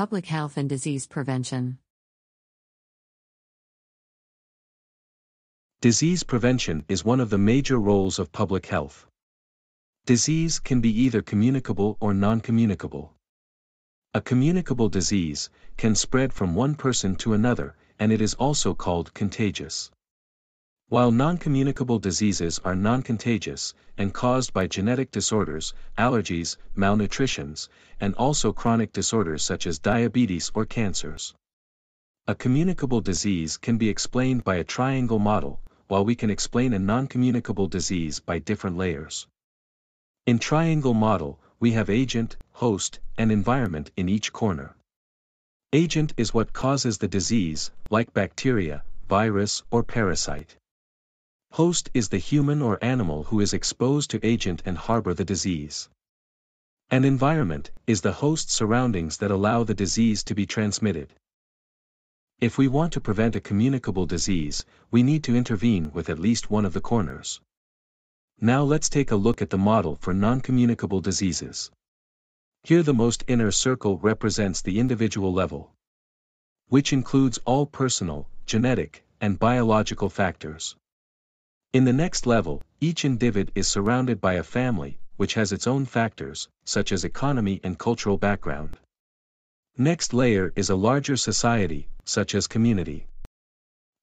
Public Health and Disease Prevention. Disease prevention is one of the major roles of public health. Disease can be either communicable or non-communicable. A communicable disease can spread from one person to another, and it is also called contagious. While non-communicable diseases are non-contagious, and caused by genetic disorders, allergies, malnutritions, and also chronic disorders such as diabetes or cancers. A communicable disease can be explained by a triangle model, while we can explain a non-communicable disease by different layers. In triangle model, we have agent, host, and environment in each corner. Agent is what causes the disease, like bacteria, virus, or parasite. Host is the human or animal who is exposed to agent and harbor the disease. An environment is the host surroundings that allow the disease to be transmitted. If we want to prevent a communicable disease, we need to intervene with at least one of the corners. Now let's take a look at the model for non-communicable diseases. Here the most inner circle represents the individual level, which includes all personal, genetic, and biological factors. In the next level, each individ is surrounded by a family, which has its own factors, such as economy and cultural background. Next layer is a larger society, such as community.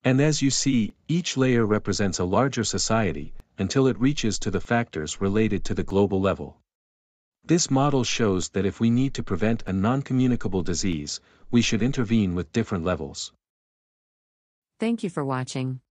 And as you see, each layer represents a larger society, until it reaches to the factors related to the global level. This model shows that if we need to prevent a non-communicable disease, we should intervene with different levels. Thank you for watching.